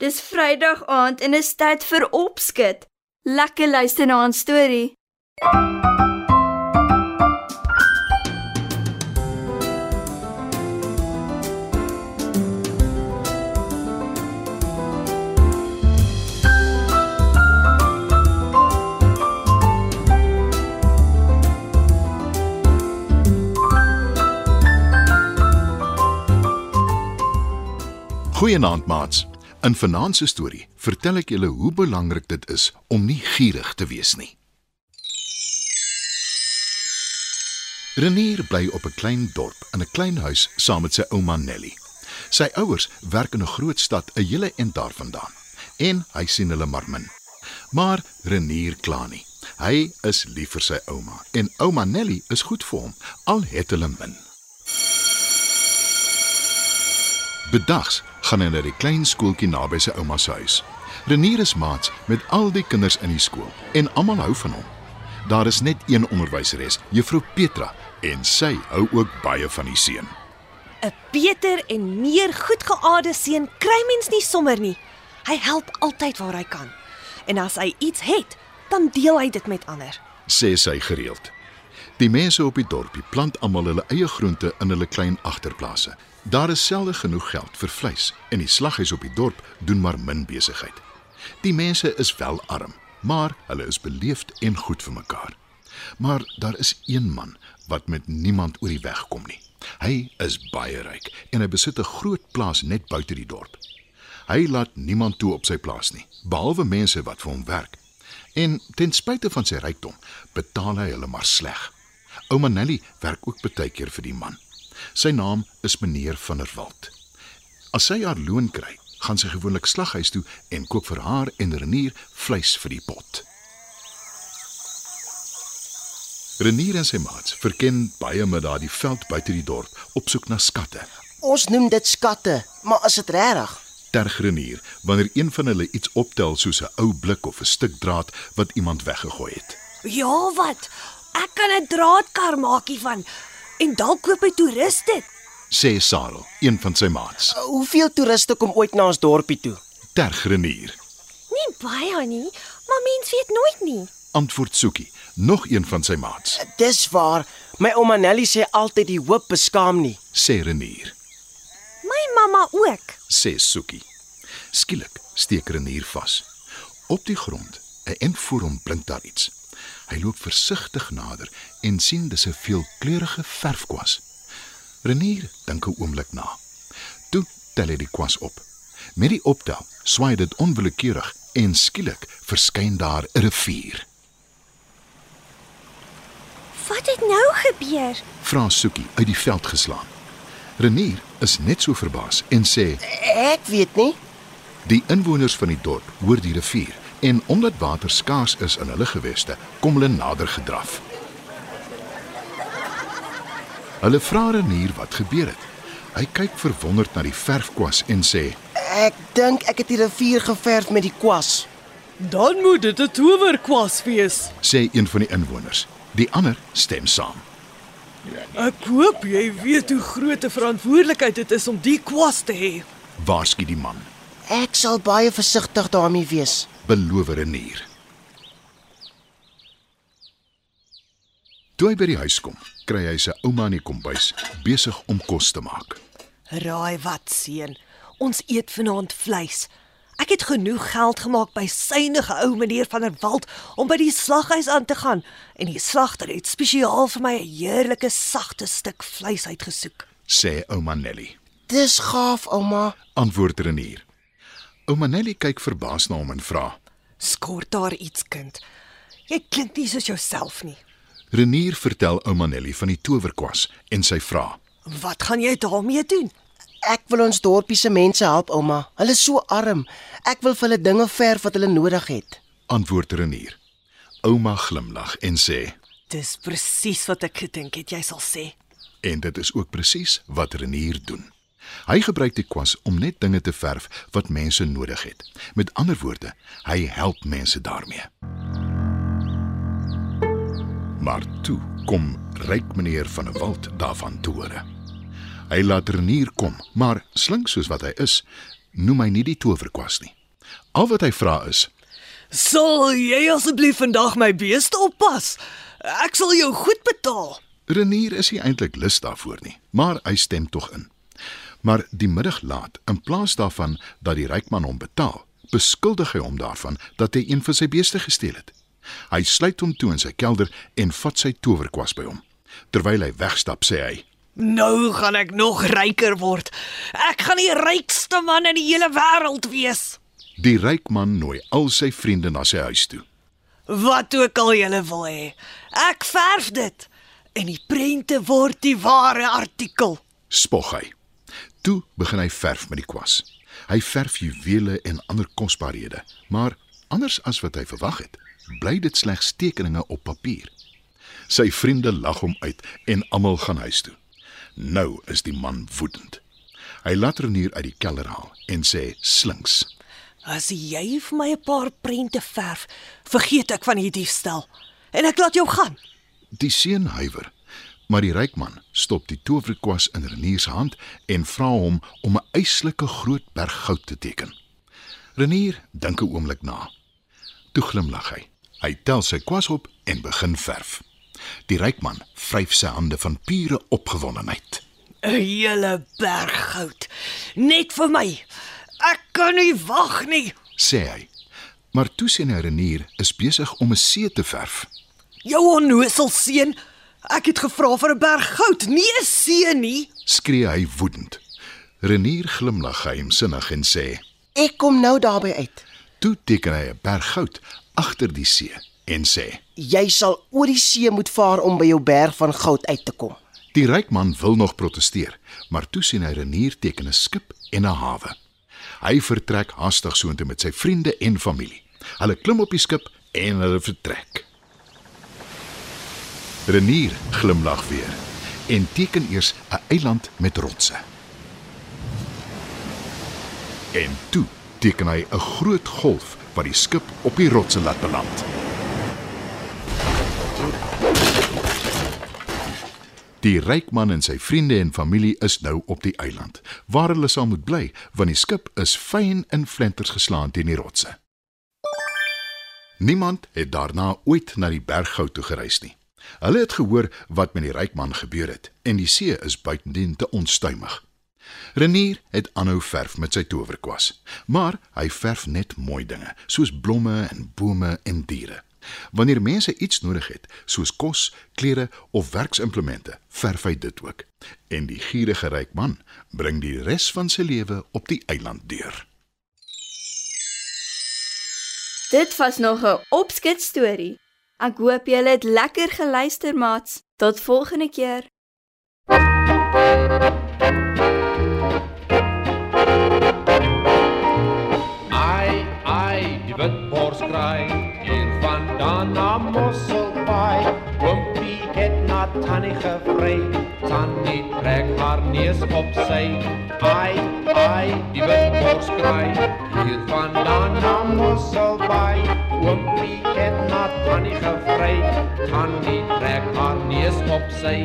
Dis Vrydag aand en is tyd vir opskud. Lekker luister na 'n storie. Goeienaand maats. In vanaand se storie vertel ek julle hoe belangrik dit is om nie gierig te wees nie. Renier bly op 'n klein dorp in 'n klein huis saam met sy ouma Nelly. Sy ouers werk in 'n groot stad 'n hele end daarvandaan en hy sien hulle maar min. Maar Renier kla nie. Hy is lief vir sy ouma en ouma Nelly is goed vir hom al het hulle min. Bedags gaan hy na die klein skooltjie naby sy ouma se huis. Renier is maats met al die kinders in die skool en almal hou van hom. Daar is net een onderwyseres, Juffrou Petra, en sy hou ook baie van die seun. 'n Beter en meer goedgeaarde seun kry mens nie sommer nie. Hy help altyd waar hy kan. En as hy iets het, dan deel hy dit met ander. sê sy gereeld. Die mense op die dorpie plant almal hulle eie groente in hulle klein agterplase. Daar is selde genoeg geld vir vleis en die slaghuis op die dorp doen maar min besigheid. Die mense is wel arm, maar hulle is beleefd en goed vir mekaar. Maar daar is een man wat met niemand oor die weg kom nie. Hy is baie ryk en hy besit 'n groot plaas net buite die dorp. Hy laat niemand toe op sy plaas nie, behalwe mense wat vir hom werk. En ten spyte van sy rykdom, betaal hy hulle maar sleg. Ouma Nelly werk ook baie keer vir die man. Sy naam is meneer van der Walt. As sy haar loon kry, gaan sy gewoonlik slaghuis toe en koop vir haar en Renier vleis vir die pot. Renier en sy maats verken baie met daardie veld buite die dorp op soek na skatte. Ons noem dit skatte, maar is dit regtig? Terg Renier wanneer een van hulle iets optel soos 'n ou blik of 'n stuk draad wat iemand weggegooi het. Ja, wat? Ek kan 'n draadkar maak hiervan en dalk koop 'n toerist dit. Sê Sarel, een van sy maats. Hoeveel toeriste kom ooit na ons dorpie toe? Terg Renier, Nie baie nie, maar mens weet nooit nie. antwoord Soekie, nog een van sy maats. Dis waar. My ouma Nelly sê altyd die hoop beskaam nie. Sê Renier, My mamma ook. sê Soekie. Skielik steek Renier vas. Op die grond, 'n en voor hom blink daar iets. Hy loop versigtig nader en sien dis 'n veelkleurige verfkwas. Renier dink 'n oomblik na. Toe tel hy die kwas op. Met die optel swaai dit onwillekeurig en skielik verskyn daar 'n rivier. Wat het nou gebeur? Vra Soekie uit die veld geslaan. Renier is net so verbaas en sê: Ek weet nie. Die inwoners van die dorp hoor die rivier en omdat water skaars is in hulle geweste, kom hulle nader gedraf. Hulle vra Renier wat gebeur het. Hy kyk verwonderd na die verfkwas en sê: Ek dink ek het die rivier geverf met die kwas. Dan moet dit 'n towerkwas wees. sê een van die inwoners. Die ander stem saam. Ek hoop jy weet hoe groot 'n verantwoordelikheid dit is om die kwas te hê. Waarsku die man, Ek sal baie versigtig daarmee wees. Beloof Renier. Toe hy by die huis kom, kry hy sy ouma in die kombuis besig om kos te maak. Raai wat, seun? Ons eet vanaand vleis. Ek het genoeg geld gemaak by synige ou meneer van der Walt om by die slaghuis aan te gaan en die slagter het spesiaal vir my 'n heerlike sagte stuk vleis uitgesoek. sê ouma Nelly. Dis gaaf, ouma. Antwoord Renier. Ouma Nelly kyk verbaas na hom en vra: Skort daar iets, kind? Jy klink nie soos jouself nie. Renier vertel ouma Nelly van die towerkwas en sy vra: Wat gaan jy daarmee doen? Ek wil ons dorpie se mense help, ouma. Hulle is so arm. Ek wil vir hulle dinge verf wat hulle nodig het. Antwoord Renier. Ouma glimlag en sê: Dis presies wat ek gedink het jy sal sê. En dit is ook presies wat Renier doen. Hy gebruik die kwas om net dinge te verf wat mense nodig het. Met ander woorde, hy help mense daarmee. Maar toe kom ryk meneer van 'n Walt daarvan te hore. Hy laat Renier kom, maar slink soos wat hy is, noem hy nie die towerkwas nie. Al wat hy vra is: Sal jy asseblief vandag my beeste oppas? Ek sal jou goed betaal. Renier is nie eintlik lus daarvoor nie, maar hy stem tog in. Maar die middag laat, in plaas daarvan dat die ryk man hom betaal, beskuldig hy hom daarvan dat hy een van sy beeste gesteel het. Hy sluit hom toe in sy kelder en vat sy towerkwas by hom. Terwyl hy wegstap, sê hy: Nou gaan ek nog ryker word. Ek gaan die rykste man in die hele wêreld wees. Die ryk man nooi al sy vriende na sy huis toe. Wat ook al julle wil hê. Ek verf dit en die prente word die ware artikel. Spog hy. Toe begin hy verf met die kwas. Hy verf juwele en ander kosbarehede, maar anders as wat hy verwag het, bly dit slegs tekeninge op papier. Sy vriende lag hom uit en almal gaan huis toe. Nou is die man woedend. Hy laat Renier uit die kelder haal en sê slinks: As jy vir my 'n paar prente verf, vergeet ek van die diefstal en ek laat jou gaan. Die seun huiwer, maar die ryk man stop die towerkwas in Renier se hand en vra hom om 'n eislike groot berg goud te teken. Renier dink 'n oomblik na. Toe glimlag hy. Hy tel sy kwas op en begin verf. Die ryk man vryf sy hande van pure opgewondenheid. 'n Hele berg goud. Net vir my. Ek kan nie wag nie. sê hy. Maar toe sien hy Renier is besig om 'n see te verf. Jou onnosel seun. Ek het gevra vir 'n berg goud, nie 'n see nie. Skree hy woedend. Renier glimlag geheimsinnig en sê: Ek kom nou daarby uit. "Toe teken hy 'n berg goud agter die see en sê: Jy sal oor die see moet vaar om by jou berg van goud uit te kom. Die ryk man wil nog proteseer, maar toe sien hy Renier teken 'n skip en 'n hawe. Hy vertrek haastig soontoe met sy vriende en familie. Hulle klim op die skip en hulle vertrek. Renier glimlag weer en teken eers 'n eiland met rotse. En toe teken hy 'n groot golf wat die skip op die rotse laat beland. Die ryk man en sy vriende en familie is nou op die eiland, waar hulle sal moet bly, want die skip is fyn in flenters geslaan teen die rotse. Niemand het daarna ooit na die berggoud toe gereis nie. Hulle het gehoor wat met die ryk man gebeur het en die see is buitendien te onstuimig. Renier het aanhou verf met sy towerkwas, maar hy verf net mooi dinge, soos blomme en bome en diere. Wanneer mense iets nodig het, soos kos, klere of werksimplemente, verf hy dit ook. En die gierige ryk man bring die res van sy lewe op die eiland deur. Dit was nog 'n opskets storie. Ek hoop julle het lekker geluister, maats. Tot volgende keer. Ai, ai, die witbors kraai hier vandaan na Mosselbaai. Oompie het na Tannie gevry, Tannie trek haar neus op sy. Ai, ai, die witbors kraai hier vandaan na Mosselbaai. Oompie het na Tannie gevry, Tannie trek haar neus op sy.